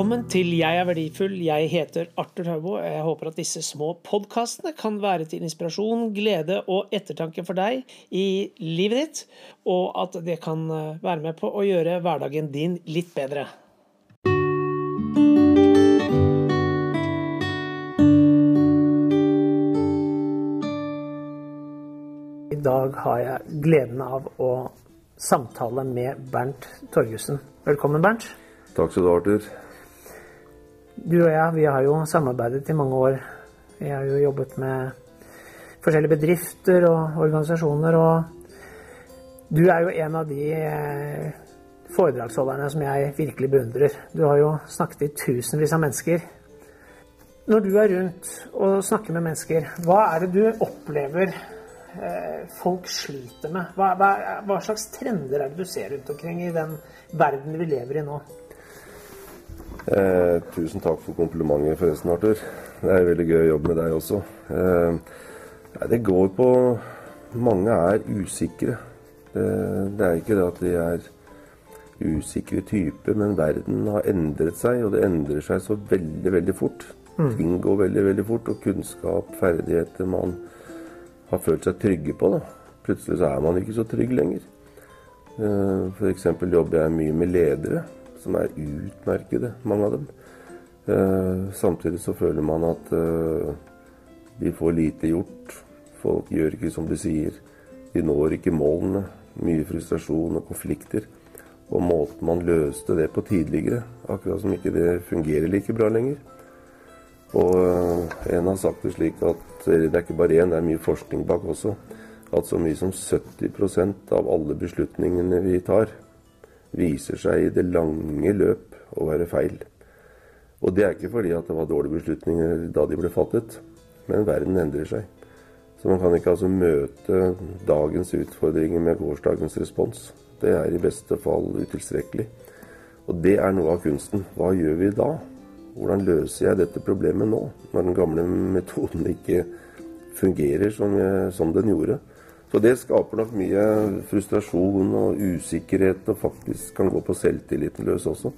Velkommen til Jeg er verdifull. Jeg heter Arthur Haubo. Jeg håper at disse små podkastene kan være til inspirasjon, glede og ettertanke for deg i livet ditt, og at det kan eh, være med på å gjøre hverdagen din litt bedre. I dag har jeg gleden av å samtale med Bernt Torgussen. Velkommen, Bernt. Takk skal du ha, Arthur. Du og jeg vi har jo samarbeidet i mange år. Vi har jo jobbet med forskjellige bedrifter og organisasjoner. Og du er jo en av de eh, foredragsholderne som jeg virkelig beundrer. Du har jo snakket i tusenvis av mennesker. Når du er rundt og snakker med mennesker, hva er det du opplever eh, folk sliter med? Hva, hva, hva slags trender er det du ser rundt omkring i den verden vi lever i nå? Eh, tusen takk for komplimentet, forresten, Arthur. Det er veldig gøy å jobbe med deg også. Eh, det går på Mange er usikre. Det, det er ikke det at de er usikre typer, men verden har endret seg, og det endrer seg så veldig, veldig fort. Mm. Ting går veldig, veldig fort, og kunnskap, ferdigheter man har følt seg trygge på, da. plutselig så er man ikke så trygg lenger. Eh, F.eks. jobber jeg mye med ledere som er utmerkede, mange av dem. Eh, samtidig så føler man at eh, de får lite gjort. Folk gjør ikke som de sier. De når ikke målene. Mye frustrasjon og konflikter. Og måten man løste det på tidligere, akkurat som ikke det fungerer like bra lenger. Og eh, en har sagt det slik at det er ikke bare én, det er mye forskning bak også. At så mye som 70% av alle beslutningene vi tar, viser seg i det lange løp å være feil. Og det er ikke fordi at det var dårlige beslutninger da de ble fattet, men verden endrer seg. Så man kan ikke altså møte dagens utfordringer med gårsdagens respons. Det er i beste fall utilstrekkelig. Og det er noe av kunsten. Hva gjør vi da? Hvordan løser jeg dette problemet nå, når den gamle metoden ikke fungerer som, jeg, som den gjorde? Så det skaper nok mye frustrasjon og usikkerhet, og faktisk kan gå på selvtilliten løs også.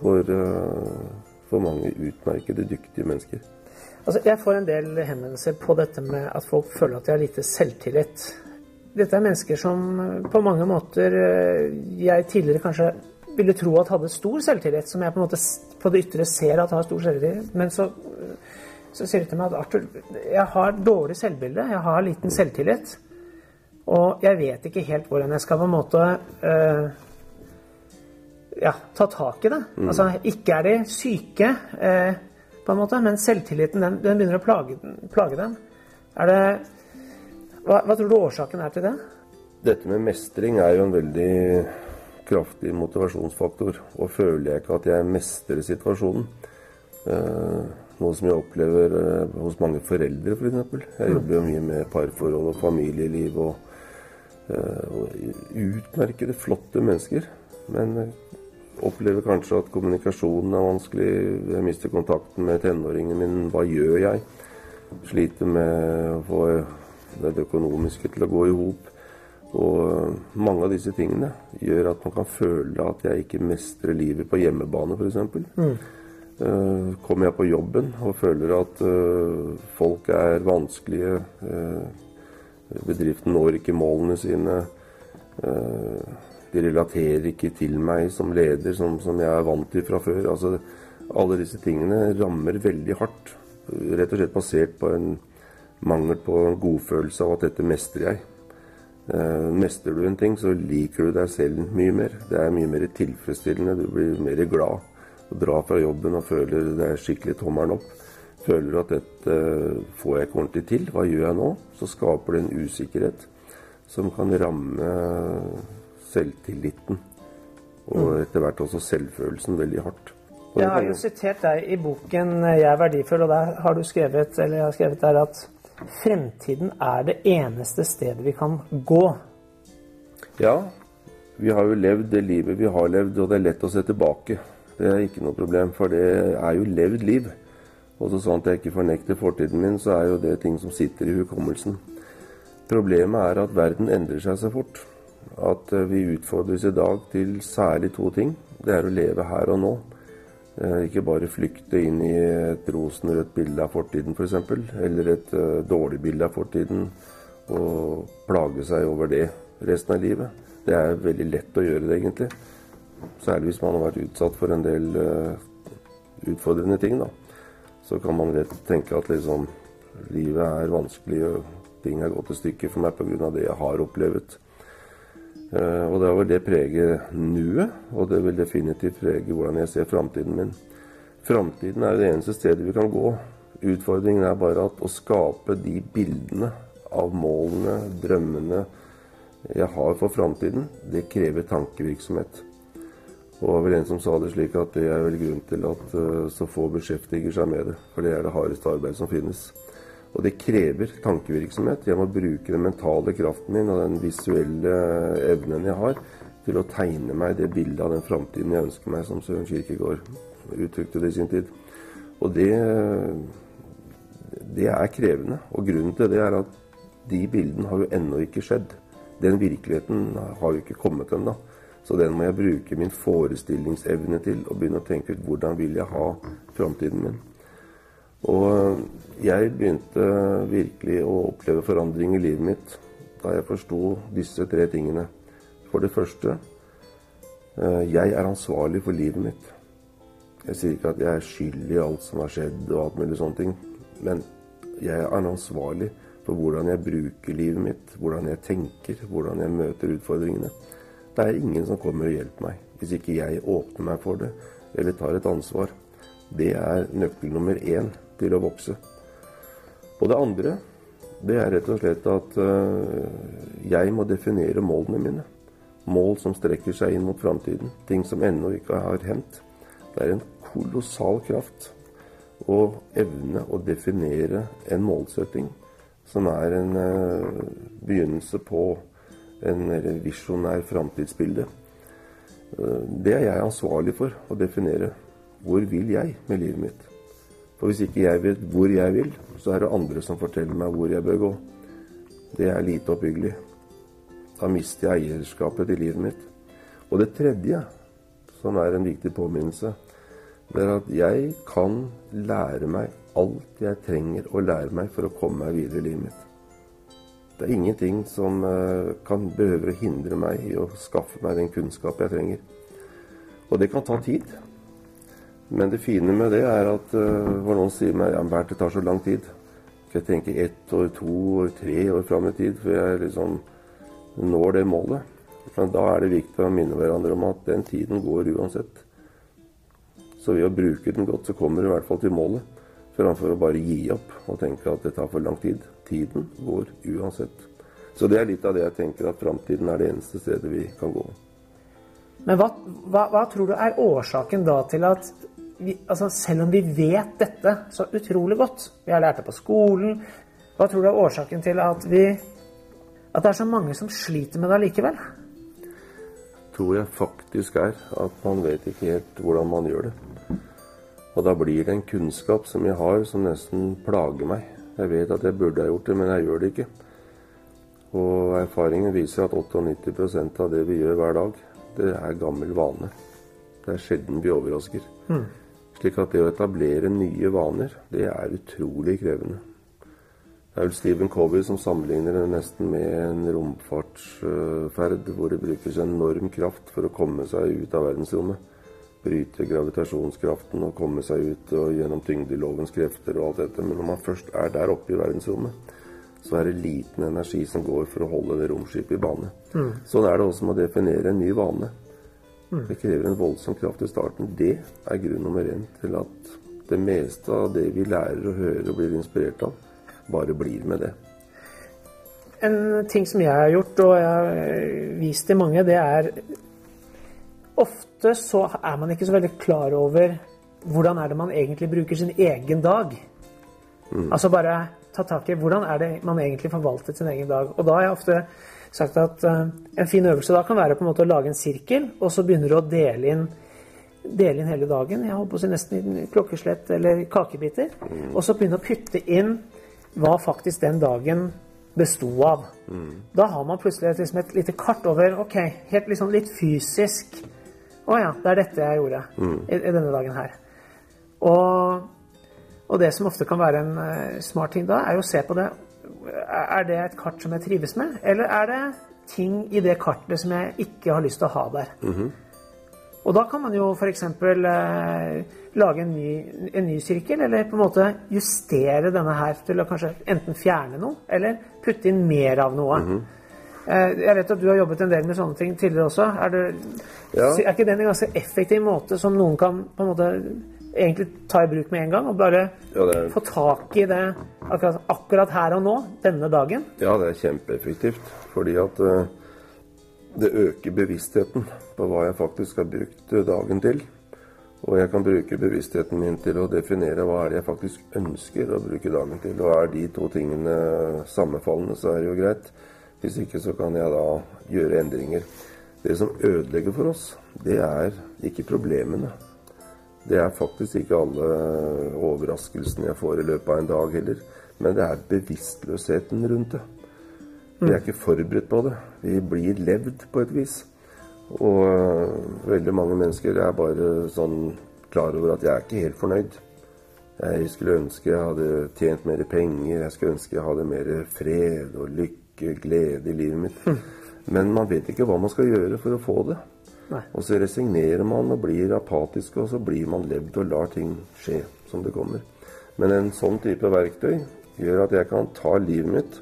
For, uh, for mange utmerkede, dyktige mennesker. Altså, jeg får en del henvendelser på dette med at folk føler at de har lite selvtillit. Dette er mennesker som på mange måter eh, jeg tidligere kanskje ville tro at hadde stor selvtillit, som jeg på en måte på det ytre ser at har stor selvtillit. Men så, så sier de til meg at Arthur, jeg har dårlig selvbilde, jeg har liten selvtillit. Og jeg vet ikke helt hvordan jeg skal på en måte uh, ja, ta tak i det. Mm. Altså, ikke er de syke, uh, på en måte, men selvtilliten den, den begynner å plage, plage, dem. Er det, hva, hva tror du årsaken er til det? Dette med mestring er jo en veldig kraftig motivasjonsfaktor. Og føler jeg ikke at jeg mestrer situasjonen, uh, noe som jeg opplever hos mange foreldre f.eks. For jeg jobber jo mye med parforhold og familieliv og Eh, utmerkede, flotte mennesker. Men opplever kanskje at kommunikasjonen er vanskelig. Jeg mister kontakten med tenåringen min. Hva gjør jeg? Sliter med å få det økonomiske til å gå i hop. Og mange av disse tingene gjør at man kan føle at jeg ikke mestrer livet på hjemmebane, f.eks. Mm. Kommer jeg på jobben og føler at folk er vanskelige Bedriften når ikke målene sine. Eh, de relaterer ikke til meg som leder, som, som jeg er vant til fra før. Altså, alle disse tingene rammer veldig hardt. Rett og slett basert på en mangel på godfølelse av at dette mestrer jeg. Mester mestrer du en ting, så liker du deg selv mye mer. Det er mye mer tilfredsstillende. Du blir mer glad. Du drar fra jobben og føler det er skikkelig tommelen opp føler at dette får jeg ikke ordentlig til, hva gjør jeg nå? Så skaper det en usikkerhet som kan ramme selvtilliten. Og mm. etter hvert også selvfølelsen veldig hardt. Jeg har jo sitert deg i boken 'Jeg er verdifull', og der har du skrevet, eller jeg har skrevet der at fremtiden er det eneste stedet vi kan gå. Ja, vi har jo levd det livet vi har levd, og det er lett å se tilbake. Det er ikke noe problem, for det er jo levd liv. Også sånn at jeg ikke fornekter fortiden min, så er jo det ting som sitter i hukommelsen. Problemet er at verden endrer seg så fort. At eh, vi utfordres i dag til særlig to ting. Det er å leve her og nå. Eh, ikke bare flykte inn i et rosenrødt bilde av fortiden f.eks., for eller et uh, dårlig bilde av fortiden, og plage seg over det resten av livet. Det er veldig lett å gjøre det, egentlig. Særlig hvis man har vært utsatt for en del utfordrende ting. da. Så kan man lett tenke at liksom, livet er vanskelig, og ting er gått i stykke for meg pga. det jeg har opplevd. Uh, og da vil det prege nuet, og det vil definitivt prege hvordan jeg ser framtiden min. Framtiden er det eneste stedet vi kan gå. Utfordringen er bare at å skape de bildene av målene, drømmene jeg har for framtiden, det krever tankevirksomhet. Og det var vel en som sa det slik at det er vel grunn til at uh, så få beskjeftiger seg med det. For det er det hardeste arbeidet som finnes. Og det krever tankevirksomhet. Jeg må bruke den mentale kraften min og den visuelle evnen jeg har, til å tegne meg det bildet av den framtiden jeg ønsker meg, som Søren Kirkegård uttrykte det i sin tid. Og det, det er krevende. Og grunnen til det er at de bildene har jo ennå ikke skjedd. Den virkeligheten har jo ikke kommet ennå. Så den må jeg bruke min forestillingsevne til og begynne å tenke ut hvordan vil jeg ha framtiden min. Og jeg begynte virkelig å oppleve forandring i livet mitt da jeg forsto disse tre tingene. For det første eh, jeg er ansvarlig for livet mitt. Jeg sier ikke at jeg er skyld i alt som har skjedd og alt mulig sånne ting, men jeg er ansvarlig for hvordan jeg bruker livet mitt, hvordan jeg tenker, hvordan jeg møter utfordringene. Det er ingen som kommer og hjelper meg hvis ikke jeg åpner meg for det eller tar et ansvar. Det er nøkkel nummer én til å vokse. Og det andre, det er rett og slett at uh, jeg må definere målene mine. Mål som strekker seg inn mot framtiden. Ting som ennå ikke har hendt. Det er en kolossal kraft å evne å definere en målsetting som er en uh, begynnelse på en visjonær framtidsbilde. Uh, det er jeg ansvarlig for å definere. Hvor vil jeg med livet mitt? For hvis ikke jeg vet hvor jeg vil, så er det andre som forteller meg hvor jeg bør gå. Det er lite oppbyggelig. Da mister jeg eierskapet til livet mitt. Og det tredje, som er en viktig påminnelse, det er at jeg kan lære meg alt jeg trenger å lære meg for å komme meg videre i livet mitt. Det er ingenting som eh, kan behøve å hindre meg i å skaffe meg den kunnskap jeg trenger. Og det kan ta tid. Men det fine med det er at uh, når noen sier meg ja, det tar så lang tid Skal jeg tenke ett år, to år, tre år fram i tid før jeg liksom når det målet. Men da er det viktig å minne hverandre om at den tiden går uansett. Så ved å bruke den godt, så kommer du i hvert fall til målet. Framfor å bare gi opp og tenke at det tar for lang tid. Tiden går uansett. Så det er litt av det jeg tenker at framtiden er det eneste stedet vi kan gå. Men hva, hva, hva tror du er årsaken da til at vi, altså selv om vi vet dette så utrolig godt, vi har lært det på skolen Hva tror du er årsaken til at, vi, at det er så mange som sliter med det allikevel? tror jeg faktisk er at man vet ikke helt hvordan man gjør det. Og da blir det en kunnskap som jeg har, som nesten plager meg. Jeg vet at jeg burde ha gjort det, men jeg gjør det ikke. Og erfaringen viser at 98% av det vi gjør hver dag, det er gammel vane. Det er sjelden vi overrasker. Mm. Slik at det å etablere nye vaner, det er utrolig krevende. Det er vel Stephen Covey som sammenligner det nesten med en romfartsferd hvor det brukes enorm kraft for å komme seg ut av verdensrommet. Bryte gravitasjonskraften og komme seg ut og gjennom tyngdelovens krefter og alt dette. Men når man først er der oppe i verdensrommet, så er det liten energi som går for å holde det romskipet i bane. Mm. Sånn er det også med å definere en ny vane. Det krever en voldsom kraft i starten. Det er grunn nummer én til at det meste av det vi lærer og hører og blir inspirert av, bare blir med det. En ting som jeg har gjort, og jeg har vist til mange, det er Ofte så er man ikke så veldig klar over hvordan er det man egentlig bruker sin egen dag. Mm. Altså bare ta tak i hvordan er det man egentlig forvalter sin egen dag. Og da har jeg ofte sagt at uh, en fin øvelse da kan være på en måte å lage en sirkel, og så begynner du å dele inn, dele inn hele dagen. Jeg holdt på å si nesten klokkeslett eller kakebiter. Mm. Og så begynne å putte inn hva faktisk den dagen besto av. Mm. Da har man plutselig liksom et lite kart over ok, helt liksom litt fysisk Å ja, det er dette jeg gjorde mm. i, i, denne dagen her. Og, og, det som ofte kan være en uh, smart ting da, er jo å se på det. Er det et kart som jeg trives med, eller er det ting i det kartet som jeg ikke har lyst til å ha der? Mm -hmm. Og da kan man jo f.eks. Eh, lage en ny, en ny, sirkel, eller på en måte justere denne her til å kanskje enten fjerne noe, eller putte inn mer av noe. Mm -hmm. Jeg vet at du har jobbet en del med sånne ting tidligere også. Er, det, ja. er ikke det en ganske effektiv måte som noen kan på en måte egentlig ta i bruk med en gang? Og bare ja, er... få tak i det akkurat, akkurat, her og nå, denne dagen? Ja, det er kjempeeffektivt. Fordi at uh, det øker bevisstheten på hva jeg faktisk har brukt dagen til. Og jeg kan bruke bevisstheten min til å definere hva er det jeg faktisk ønsker å bruke dagen til. Og er de to tingene sammenfallende, så er det jo greit. Hvis ikke så kan jeg da gjøre endringer. Det som ødelegger for oss, det er ikke problemene. Det er faktisk ikke alle overraskelsene jeg får i løpet av en dag heller. Men det er bevisstløsheten rundt det. Vi er ikke forberedt på det. Vi blir levd på et vis. Og uh, veldig mange mennesker er bare sånn klar over at jeg er ikke helt fornøyd. Jeg skulle ønske jeg hadde tjent mer penger, jeg skulle ønske jeg hadde mer fred og lykke, glede i livet mitt. Mm. Men man vet ikke hva man skal gjøre for å få det. Nei. Og så resignerer man og blir apatisk, og så blir man levd og lar ting skje som det kommer. Men en sånn type verktøy gjør at jeg kan ta livet mitt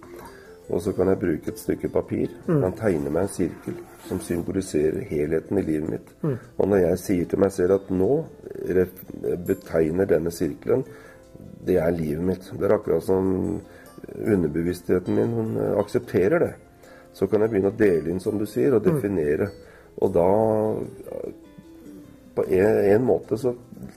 og så kan jeg bruke et stykke papir. Mm. Kan tegne meg en sirkel som symboliserer helheten i livet mitt. Mm. Og når jeg sier til meg selv at nå betegner denne sirkelen Det er livet mitt. Det er akkurat som underbevisstheten min hun aksepterer det. Så kan jeg begynne å dele inn, som du sier, og mm. definere. Og da På en, en måte så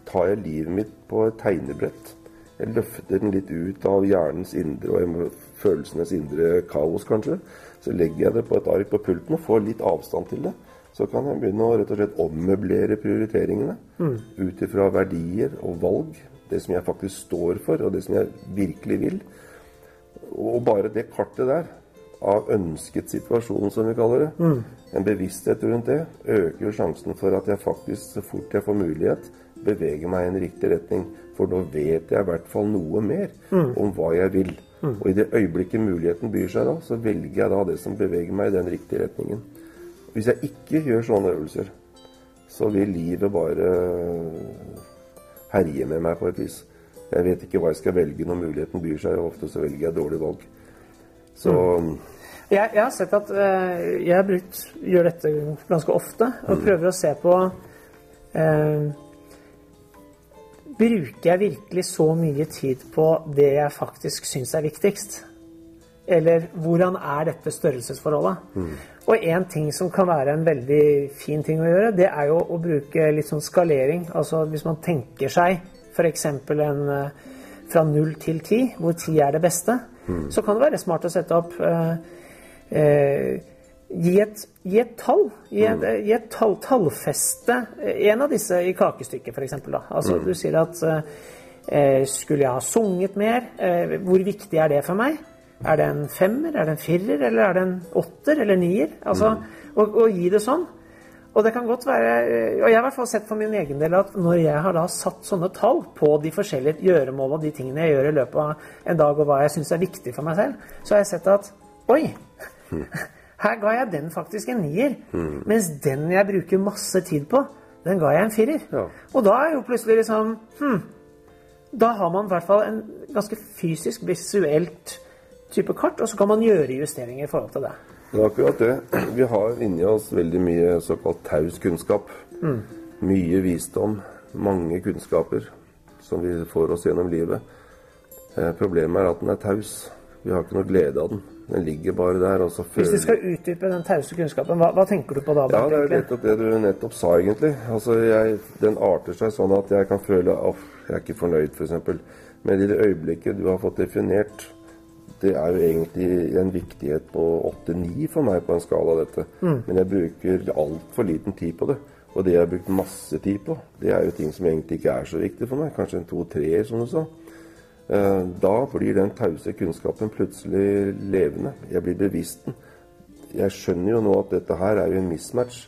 tar jeg livet mitt på et tegnebrett. Jeg løfter den litt ut av hjernens indre og følelsenes indre kaos, kanskje. Så legger jeg det på et ark på pulten og får litt avstand til det. Så kan jeg begynne å rett og slett ommøblere prioriteringene mm. ut ifra verdier og valg. Det som jeg faktisk står for, og det som jeg virkelig vil. Og bare det kartet der, av ønsket situasjon, som vi kaller det, mm. en bevissthet rundt det, øker sjansen for at jeg faktisk, så fort jeg får mulighet, beveger meg i en riktig retning. For nå vet jeg i hvert fall noe mer mm. om hva jeg vil. Mm. Og i det øyeblikket muligheten byr seg da, så velger jeg da det som beveger meg i den riktige retningen. Hvis jeg ikke gjør sånne øvelser, så vil livet bare herje med meg på et vis. Jeg vet ikke hva jeg skal velge når muligheten byr seg, og ofte så velger jeg dårlig valg. Så mm. jeg, jeg, har sett at uh, jeg har brukt, gjør dette ganske ofte, og mm. prøver å se på uh, Bruker jeg virkelig så mye tid på det jeg faktisk syns er viktigst? Eller hvordan er dette størrelsesforholdet? Mm. Og én ting som kan være en veldig fin ting å gjøre, det er jo å bruke litt sånn skalering. Altså hvis man tenker seg f.eks. en eh, fra null til ti, hvor ti er det beste, mm. så kan det være smart å sette opp eh, eh, Gi et, gi et, tall. Gi et, mm. gi et tall, tallfeste en av disse i kakestykket, f.eks. Altså, mm. Du sier at eh, skulle jeg ha sunget mer? Eh, hvor viktig er det for meg? Er det en femmer, er det en firer, eller er det en åtter eller nier? Altså, mm. og, og, gi det sånn. Og det kan godt være, og jeg har i hvert fall sett for min egen del at når jeg har da satt sånne tall på de forskjellige gjøremål og de tingene jeg gjør i løpet av en dag, og hva jeg syns er viktig for meg selv, så har jeg sett at oi! Her ga jeg den faktisk en nier. Mm. Mens den jeg bruker masse tid på, den ga jeg en firer. Ja. Og da er jo plutselig liksom hm, Da har man i hvert fall en ganske fysisk, visuelt type kart, og så kan man gjøre justeringer i forhold til det. Det er akkurat det. Vi har inni oss veldig mye såkalt taus kunnskap. Mm. Mye visdom, mange kunnskaper som vi får oss gjennom livet. Eh, problemet er at den er taus. Vi har ikke noe glede av den. Den ligger bare der. og så føler... Hvis du skal utdype den tause kunnskapen, hva, hva, tenker du på da? Ja, Det er nettopp det du nettopp sa, egentlig. Altså, jeg, Den arter seg sånn at jeg kan føle at jeg er ikke fornøyd, f.eks. Men i det øyeblikket du har fått definert Det er jo egentlig en viktighet på 8-9 for meg på en skala av dette. Mm. Men jeg bruker altfor liten tid på det. Og det jeg har brukt masse tid på, det er jo ting som egentlig ikke er så viktig for meg. Kanskje en to-treer, som du sa. Eh, da blir den tause kunnskapen plutselig levende. Jeg blir bevisst den. Jeg skjønner jo nå at dette her er jo en mismatch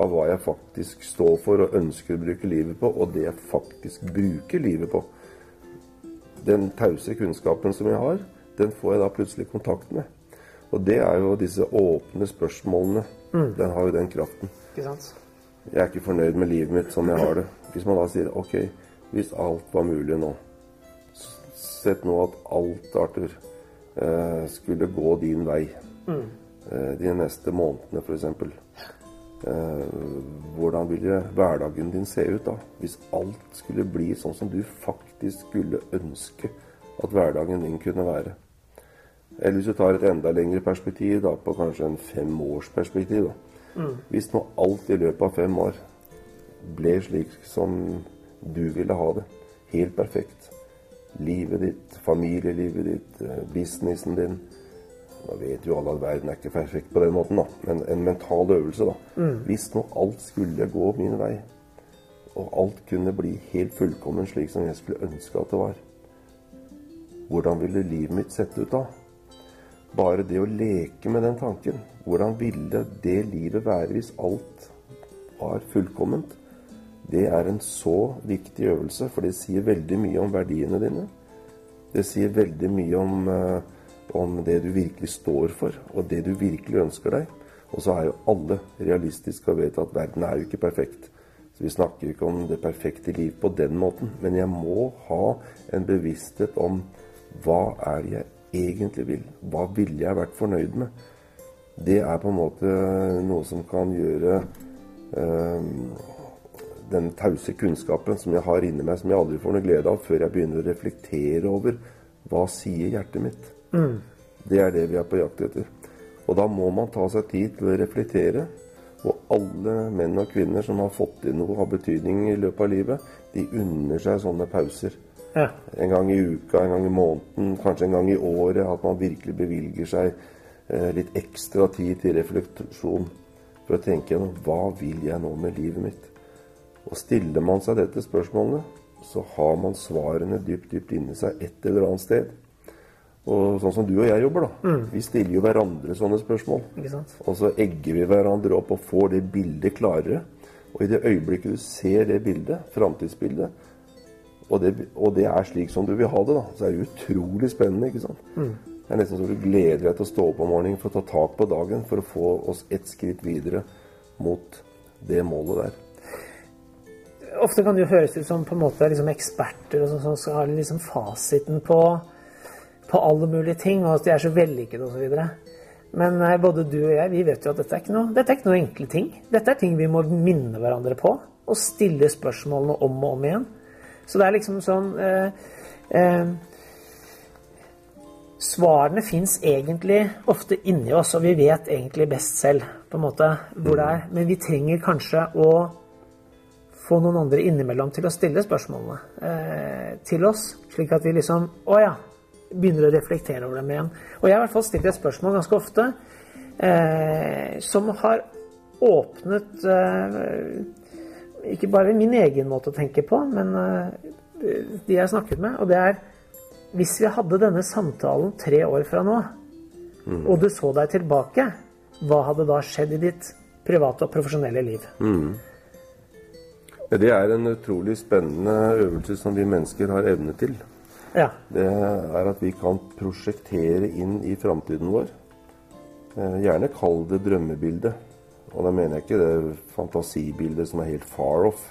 av hva jeg faktisk står for og ønsker å bruke livet på, og det jeg faktisk bruker livet på. Den tause kunnskapen som jeg har, den får jeg da plutselig kontakt med. Og det er jo disse åpne spørsmålene. Mm. Den har jo den kraften. Jeg er ikke fornøyd med livet mitt som jeg har det. Hvis man da sier OK, hvis alt var mulig nå Sett nå at alt, Arthur, eh, skulle gå din vei mm. eh, de neste månedene, f.eks. Eh, hvordan ville hverdagen din se ut da? Hvis alt skulle bli sånn som du faktisk skulle ønske at hverdagen din kunne være. Eller hvis du tar et enda lengre perspektiv, da, på kanskje en femårsperspektiv. Mm. Hvis nå alt i løpet av fem år ble slik som du ville ha det, helt perfekt Livet ditt, familielivet ditt, eh, businessen din Nå vet jo alle at verden er ikke perfekt på den måten, da, men en mental øvelse, da. Mm. Hvis nå alt skulle gå min vei, og alt kunne bli helt fullkommen slik som jeg skulle ønske at det var, hvordan ville livet mitt sett ut da? Bare det å leke med den tanken. Hvordan ville det livet være hvis alt var fullkomment? Det er en så viktig øvelse, for det sier veldig mye om verdiene dine. Det sier veldig mye om, uh, om det du virkelig står for, og det du virkelig ønsker deg. Og så er jo alle realistiske og vet at verden er jo ikke perfekt. Så vi snakker ikke om det perfekte liv på den måten. Men jeg må ha en bevissthet om hva er jeg egentlig vil. Hva ville jeg vært fornøyd med? Det er på en måte noe som kan gjøre øh, den tause kunnskapen som jeg har inni meg, som jeg aldri får noe glede av før jeg begynner å reflektere over hva sier hjertet mitt. Mm. Det er det vi er på jakt etter. Og da må man ta seg tid til å reflektere. Og alle menn og kvinner som har fått til noe av betydning i løpet av livet, de unner seg sånne pauser. Ja. En gang i uka, en gang i måneden, kanskje en gang i året. At man virkelig bevilger seg eh, litt ekstra tid til refleksjon for å tenke gjennom hva vil jeg nå med livet mitt. Og stiller man seg dette spørsmålet, så har man svarene dypt, dypt inni seg et eller annet sted. Og sånn som du og jeg jobber, da. Mm. Vi stiller jo hverandre sånne spørsmål. Og så egger vi hverandre opp og får det bildet klarere. Og i det øyeblikket du ser det bildet, framtidsbildet, og det, og det, er slik som du vil ha det, da. Så er det utrolig spennende. ikke sant? Mm. Det er nesten så du gleder deg til å stå opp om morgenen for å ta tak på dagen for å få oss ett skritt videre mot det målet der. Ofte kan det jo høres ut som på en måte liksom eksperter og sånn som har ha liksom fasiten på, på alle mulige ting, og at de er så vellykkede osv. Men eh, både du og jeg vi vet jo at dette er, ikke noe, dette er ikke noe enkle ting. Dette er ting vi må minne hverandre på og stille spørsmålene om og om igjen. Så det er liksom sånn eh, eh, Svarene fins egentlig ofte inni oss, og vi vet egentlig best selv på en måte hvor det er. Men vi trenger kanskje å få noen andre innimellom til å stille spørsmålene eh, til oss, slik at vi liksom Å ja. Begynner å reflektere over dem igjen. Og jeg har i hvert fall stilt et spørsmål ganske ofte eh, som har åpnet eh, ikke bare min egen måte å tenke på, men eh, de jeg snakket med. Og det er Hvis vi hadde denne samtalen tre år fra nå, mm. og du så deg tilbake, hva hadde da skjedd i ditt private og profesjonelle liv? Mm. Det er en utrolig spennende øvelse som vi mennesker har evne til. Ja. Det er at vi kan prosjektere inn i framtiden vår. Eh, gjerne kall det drømmebildet. Og da mener jeg ikke det fantasibildet som er helt far off,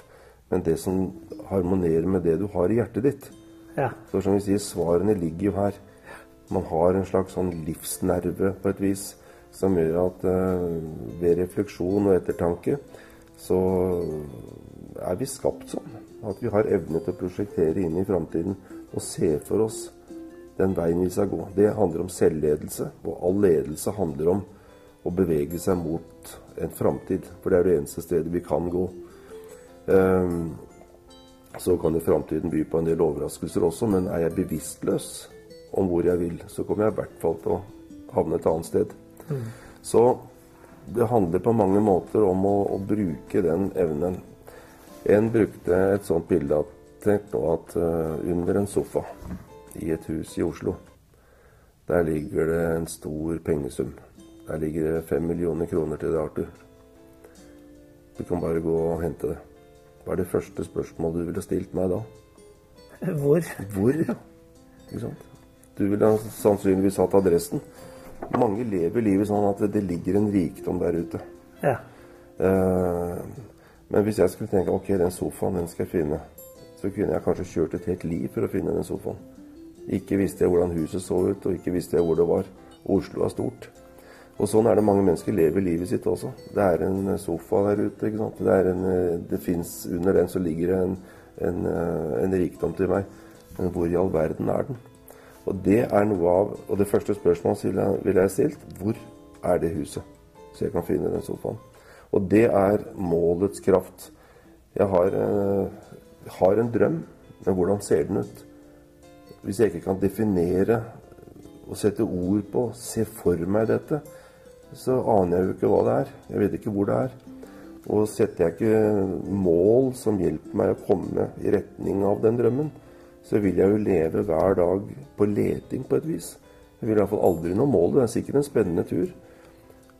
men det som harmonerer med det du har i hjertet ditt. Ja. For som vi sier, svarene ligger jo her. Man har en slags sånn livsnerve på et vis som gjør at uh, ved refleksjon og ettertanke så er vi skapt sånn. At vi har evne til å prosjektere inn i framtiden og se for oss den veien vi skal gå. Det handler om selvledelse, og all ledelse handler om å bevege seg mot en framtid. For det er det eneste stedet vi kan gå. Um, så kan jo framtiden by på en del overraskelser også, men er jeg bevisstløs om hvor jeg vil, så kommer jeg i hvert fall til å havne et annet sted. Mm. Så det handler på mange måter om å, å, bruke den evnen. En brukte et sånt bilde at Tenk nå at uh, under en sofa i et hus i Oslo, der ligger det en stor pengesum. Der ligger det fem millioner kroner til det, Arthur. Du kan bare gå og hente det. Hva er det første spørsmålet du ville stilt meg da? Hvor? Hvor, ja. Ikke sant? Du ville sannsynligvis hatt adressen. Mange lever livet sånn at det ligger en rikdom der ute. Ja. Eh, men hvis jeg skulle tenke ok, den sofaen den skal jeg finne, så kunne jeg kanskje kjørt et helt liv for å finne den sofaen. Ikke visste jeg hvordan huset så ut, og ikke visste jeg hvor det var. Oslo er stort. Og sånn er det mange mennesker lever livet sitt også. Det er en sofa der ute. ikke sant? Det, en, det fins Under den så ligger det en, en, en rikdom til meg. Men hvor i all verden er den? Og det er noe av Og det første spørsmålet ville jeg, vil jeg stilt hvor er det huset? Så jeg kan finne den sofaen. Og det er målets kraft. Jeg har, jeg har en drøm, men hvordan ser den ut? Hvis jeg ikke kan definere og sette ord på, se for meg dette, så aner jeg jo ikke hva det er. Jeg vet ikke hvor det er. Og setter jeg ikke mål som hjelper meg å komme i retning av den drømmen, så vil jeg jo leve hver dag på leting på et vis. Jeg vil iallfall aldri nå målet. Det er sikkert en spennende tur.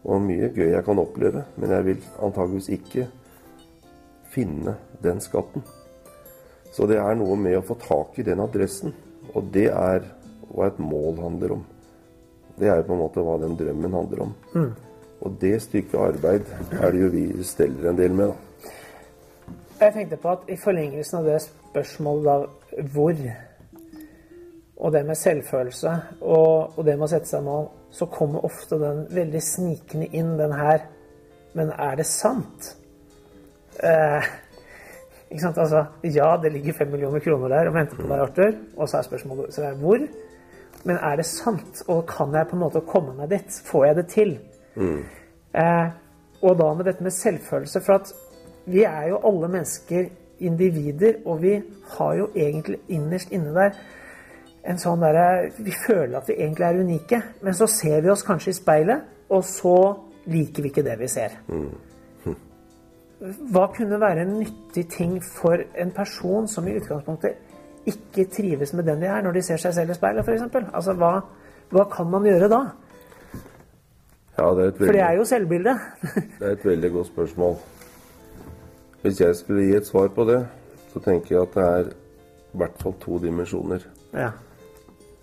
Og mye gøy jeg kan oppleve. Men jeg vil antageligvis ikke finne den skatten. Så det er noe med å få tak i den adressen. Og det er hva et mål handler om. Det er jo på en måte hva den drømmen handler om. Mm. Og det stykket arbeid er det jo vi steller en del med, da. Jeg tenkte på at i forlengelsen av det spørsmålet da hvor, og det med selvfølelse og, og det med å sette seg mål, så kommer ofte den veldig snikende inn, den her Men er det sant? Eh, ikke sant? Altså, ja, det ligger fem millioner kroner der og venter på deg, Arthur. Og så er spørsmålet så er hvor. Men er det sant? Og kan jeg på en måte komme meg dit? Får jeg det til? Mm. Eh, og da med dette med selvfølelse. For at vi er jo alle mennesker individer, og vi har jo egentlig innerst inne der en sånn derre Vi føler at vi egentlig er unike, men så ser vi oss kanskje i speilet, og så liker vi ikke det vi ser. Mm. Hva kunne være en nyttig ting for en person som i utgangspunktet ikke trives med den de er, når de ser seg selv i speilet, f.eks.? Altså, hva, hva, kan man gjøre da? Ja, det veldig, for det er jo selvbildet. det er et veldig godt spørsmål. Hvis jeg skulle gi et svar på det, så tenker jeg at det er i hvert fall to dimensjoner. Ja.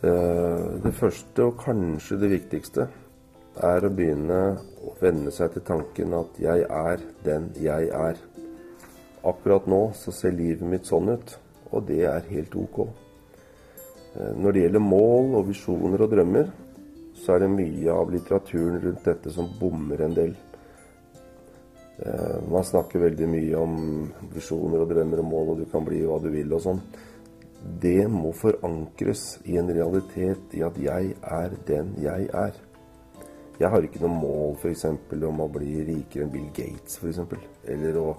Eh, det første, og kanskje det viktigste, er å begynne å venne seg til tanken at jeg er den jeg er. Akkurat nå så ser livet mitt sånn ut og det er helt ok. Eh, når det gjelder mål og visjoner og drømmer, så er det mye av litteraturen rundt dette som bommer en del. Eh, man snakker veldig mye om visjoner og drømmer og mål, og du kan bli hva du vil og sånn. Det må forankres i en realitet i at jeg er den jeg er. Jeg har ikke noe mål f.eks. om å bli rikere enn Bill Gates, f.eks. Eller å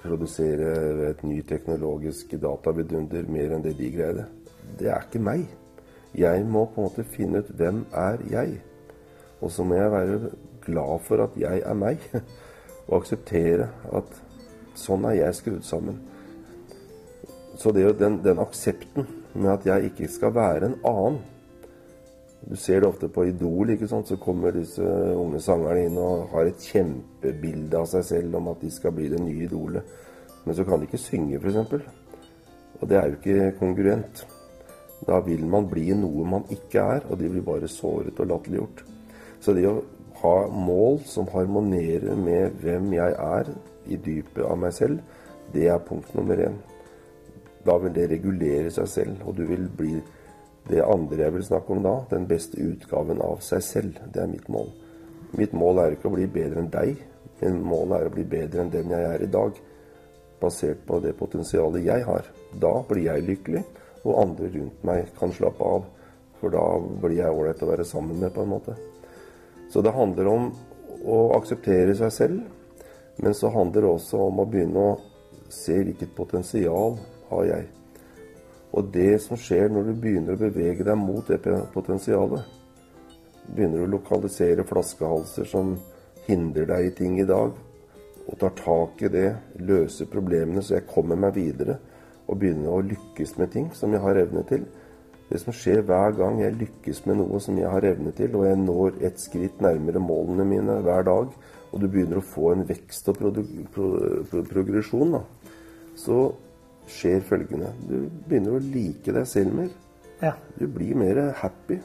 produsere et ny teknologisk datavidunder mer enn det de greide. Det er ikke meg. Jeg må på en måte finne ut hvem er jeg. Og så må jeg være glad for at jeg er meg, og akseptere at sånn er jeg skrudd sammen. Så det er jo den, den aksepten med at jeg ikke skal være en annen, du ser det ofte på Idol, ikke sant? så kommer disse unge sangerne inn og har et kjempebilde av seg selv om at de skal bli det nye idolet. Men så kan de ikke synge, f.eks. Og det er jo ikke kongruent. Da vil man bli noe man ikke er, og de blir bare såret og latterliggjort. Så det å ha mål som harmonerer med hvem jeg er i dypet av meg selv, det er punkt nummer én. Da vil det regulere seg selv, og du vil bli det andre jeg vil snakke om da, den beste utgaven av seg selv. Det er mitt mål. Mitt mål er ikke å bli bedre enn deg, men målet er å bli bedre enn den jeg er i dag. Basert på det potensialet jeg har. Da blir jeg lykkelig, og andre rundt meg kan slappe av. For da blir jeg ålreit å være sammen med, på en måte. Så det handler om å akseptere seg selv, men så handler det også om å begynne å se hvilket potensial har jeg. Og det som skjer når du begynner å bevege deg mot det potensialet, begynner å lokalisere flaskehalser som hindrer deg i ting i dag, og tar tak i det, løser problemene så jeg kommer meg videre, og begynner å lykkes med ting som jeg har evne til, Det som skjer hver gang jeg lykkes med noe som jeg har evne til, og jeg når et skritt nærmere målene mine hver dag, og du begynner å få en vekst og pro pro progresjon, da, så skjer følgende. Du begynner å like deg selv mer. Ja. Du blir mer happy.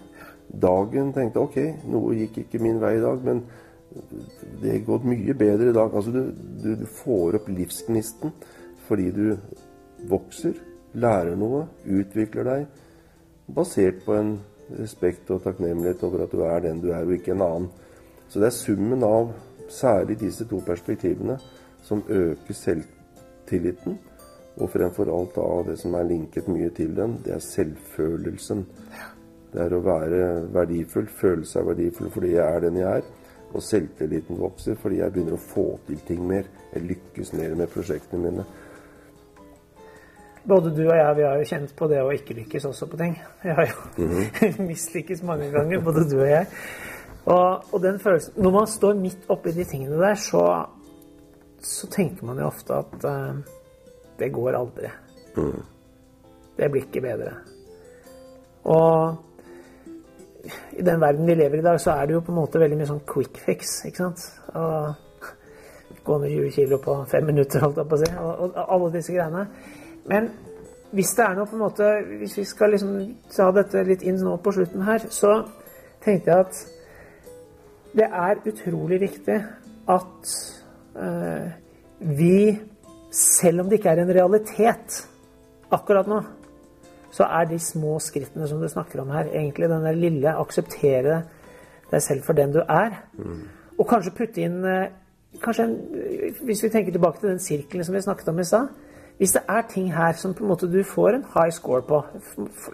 Dagen tenkte ok, noe gikk ikke min vei i dag, men det har gått mye bedre i dag. Altså du, du, du får opp livsgnisten fordi du vokser, lærer noe, utvikler deg, basert på en respekt og takknemlighet over at du er den du er, og ikke en annen. Så det er summen av særlig disse to perspektivene som øker selvtilliten, og fremfor alt av det som er linket mye til den, det er selvfølelsen. Det er å være verdifull, føle seg verdifull fordi jeg er den jeg er. Og selvtilliten vokser fordi jeg begynner å få til ting mer. Jeg lykkes mer med prosjektene mine. Både du og jeg vi har jo kjent på det å ikke lykkes også på ting. Jeg har jo mm -hmm. mislykkes mange ganger, både du og jeg. Og, og, den følelsen Når man står midt oppi de tingene der, så, så tenker man jo ofte at uh, det går aldri. Mm. Det blir ikke bedre. Og i den verden vi lever i i dag, så er det jo på en måte veldig mye sånn quick fix. ikke sant? Og gå ned 20 kilo på fem minutter, holdt jeg på å si. Og, og alle disse greiene. Men hvis det er noe på en måte Hvis vi skal liksom ta dette litt inn nå på slutten her, så tenkte jeg at det er utrolig viktig at uh, vi, selv om det ikke er en realitet akkurat nå, så er de små skrittene som du snakker om her, egentlig den der lille akseptere deg selv for den du er. Mm. Og kanskje putte inn uh, kanskje en, Hvis vi tenker tilbake til den sirkelen som vi snakket om i stad hvis det er ting her som på en måte du får en high score på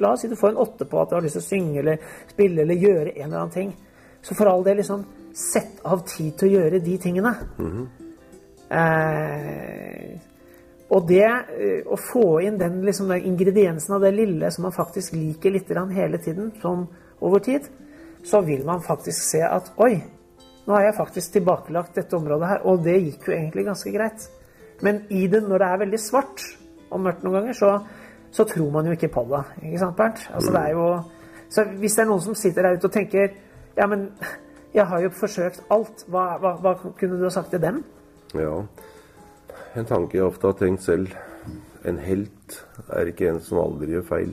La oss si du får en åtte på at du har lyst til å synge eller spille eller gjøre en eller annen ting. Så for all del liksom sett av tid til å gjøre de tingene. Mm -hmm. Eh, og det eh, å få inn den, liksom, den, ingrediensen av det lille som man faktisk liker litt hele tiden, sånn over tid, så vil man faktisk se at oi, nå har jeg faktisk tilbakelagt dette området her. Og det gikk jo egentlig ganske greit. Men i det, når det er veldig svart og mørkt noen ganger, så, så tror man jo ikke på det. Ikke sant, Bernt? Altså, det er jo, så hvis det er noen som sitter der ute og tenker Ja, men jeg har jo forsøkt alt. Hva, hva, hva kunne du ha sagt til dem? Ja, en tanke jeg ofte har tenkt selv. En helt er ikke en som aldri gjør feil,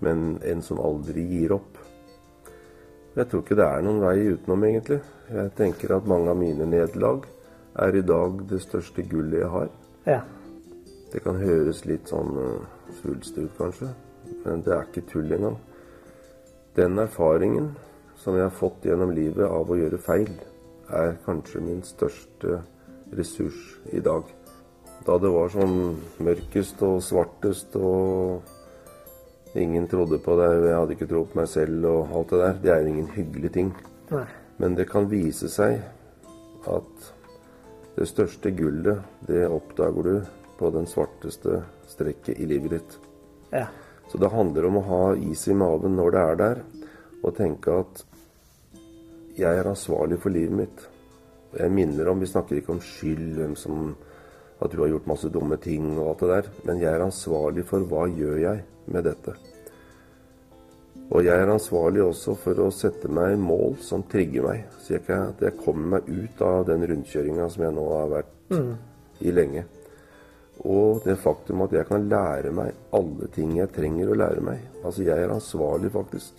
men en som aldri gir opp. Jeg tror ikke det er noen vei utenom, egentlig. Jeg tenker at mange av mine nederlag er i dag det største gullet jeg har. Ja. Det kan høres litt sånn uh, svulstig ut, kanskje, men det er ikke tull engang. Den erfaringen som jeg har fått gjennom livet av å gjøre feil, er kanskje min største ressurs i dag. Da det var sånn mørkest og svartest og ingen trodde på det, jeg hadde ikke tro på meg selv og alt det der, det er jo ingen hyggelige ting. Nei. Men det kan vise seg at det største gullet, det oppdager du på den svarteste strekket i livet ditt. Ja. Så det handler om å ha is i maven når det er der, og tenke at jeg er ansvarlig for livet mitt. Og jeg minner om, Vi snakker ikke om skyld, hvem som at du har gjort masse dumme ting og alt det der, men jeg er ansvarlig for hva gjør jeg med dette. Og jeg er ansvarlig også for å sette meg mål som trigger meg, så jeg kan, jeg kommer meg ut av den rundkjøringa som jeg nå har vært mm. i lenge. Og det faktum at jeg kan lære meg alle ting jeg trenger å lære meg. Altså jeg er ansvarlig faktisk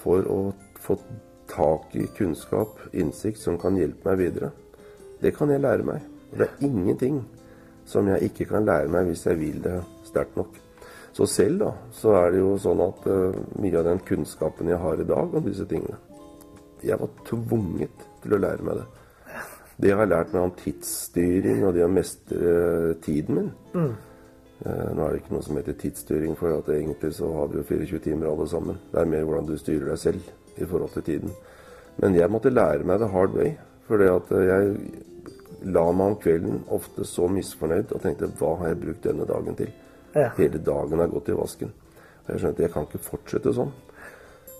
for å få tak i kunnskap, innsikt, som kan hjelpe meg videre. Det kan jeg lære meg. Og det er ingenting som jeg ikke kan lære meg hvis jeg vil det sterkt nok. Så selv da, så er det jo sånn at uh, mye av den kunnskapen jeg har i dag om disse tingene Jeg var tvunget til å lære meg det. Det jeg har lært meg om tidsstyring og det å mestre uh, tiden min mm. uh, Nå er det ikke noe som heter tidsstyring, for at egentlig så har vi jo 24 timer alle sammen. Det er mer hvordan du styrer deg selv i forhold til tiden. Men jeg måtte lære meg det hard way. For at jeg la meg om kvelden ofte så misfornøyd og tenkte hva har jeg brukt denne dagen til? Ja. Hele dagen har gått i vasken. Og jeg skjønte jeg kan ikke fortsette sånn.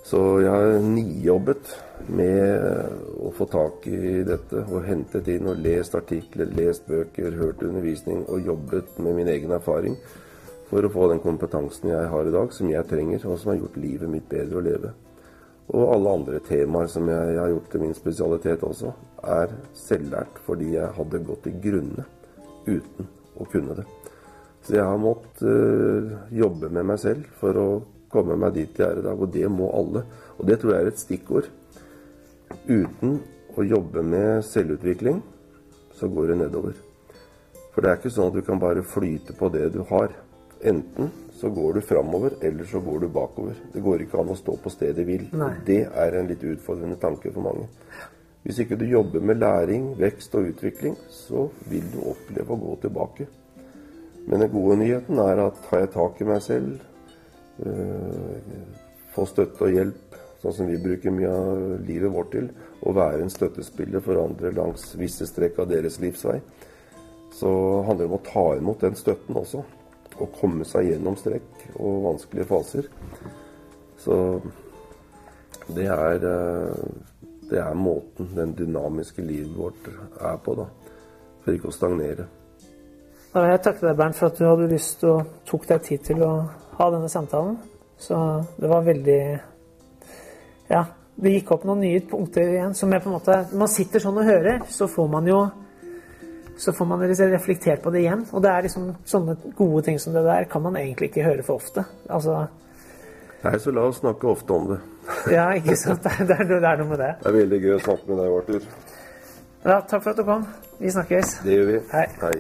Så jeg har nijobbet med å få tak i dette og hentet inn og lest artikler, lest bøker, hørt undervisning og jobbet med min egen erfaring for å få den kompetansen jeg har i dag, som jeg trenger, og som har gjort livet mitt bedre å leve. Og alle andre temaer som jeg, jeg har gjort til min spesialitet også, er selvlært fordi jeg hadde gått i grunne uten å kunne det. Så jeg har måttet øh, jobbe med meg selv for å komme meg dit jeg er i dag, og det må alle. Og det tror jeg er et stikkord. Uten å jobbe med selvutvikling, så går det nedover. For det er ikke sånn at du kan bare flyte på det du har. Enten så går du framover, eller så går du bakover. Det går ikke an å stå på stedet hvil. Det er en litt utfordrende tanke for mange. Hvis ikke du jobber med læring, vekst og utvikling, så vil du oppleve å gå tilbake. Men den gode nyheten er at tar jeg tak i meg selv, øh, får støtte og hjelp, sånn som vi bruker mye av livet vårt til, å være en støttespiller for andre langs visse strekk av deres livsvei, så handler det om å ta imot den støtten også. Og komme seg gjennom strekk og vanskelige faser. Så det er, øh, det er måten den dynamiske livet vårt er på, da. For ikke å stagnere. Jeg takker deg, Bernt, for at du hadde lyst og tok deg tid til å ha denne samtalen. Så det var veldig Ja, det gikk opp noen nye punkter igjen som jeg på en måte Når man sitter sånn og hører, så får man jo så får man liksom reflektert på det igjen. Og det er liksom sånne gode ting som det der kan man egentlig ikke høre for ofte. Altså Nei, så la oss snakke ofte om det. Ja, ikke sant. Det er, det er, det er noe med det. Det er veldig gøy å snakke med deg, Arthur. Ja, takk for at du kom. Vi snakkes. Det gjør vi. Hei. Hei.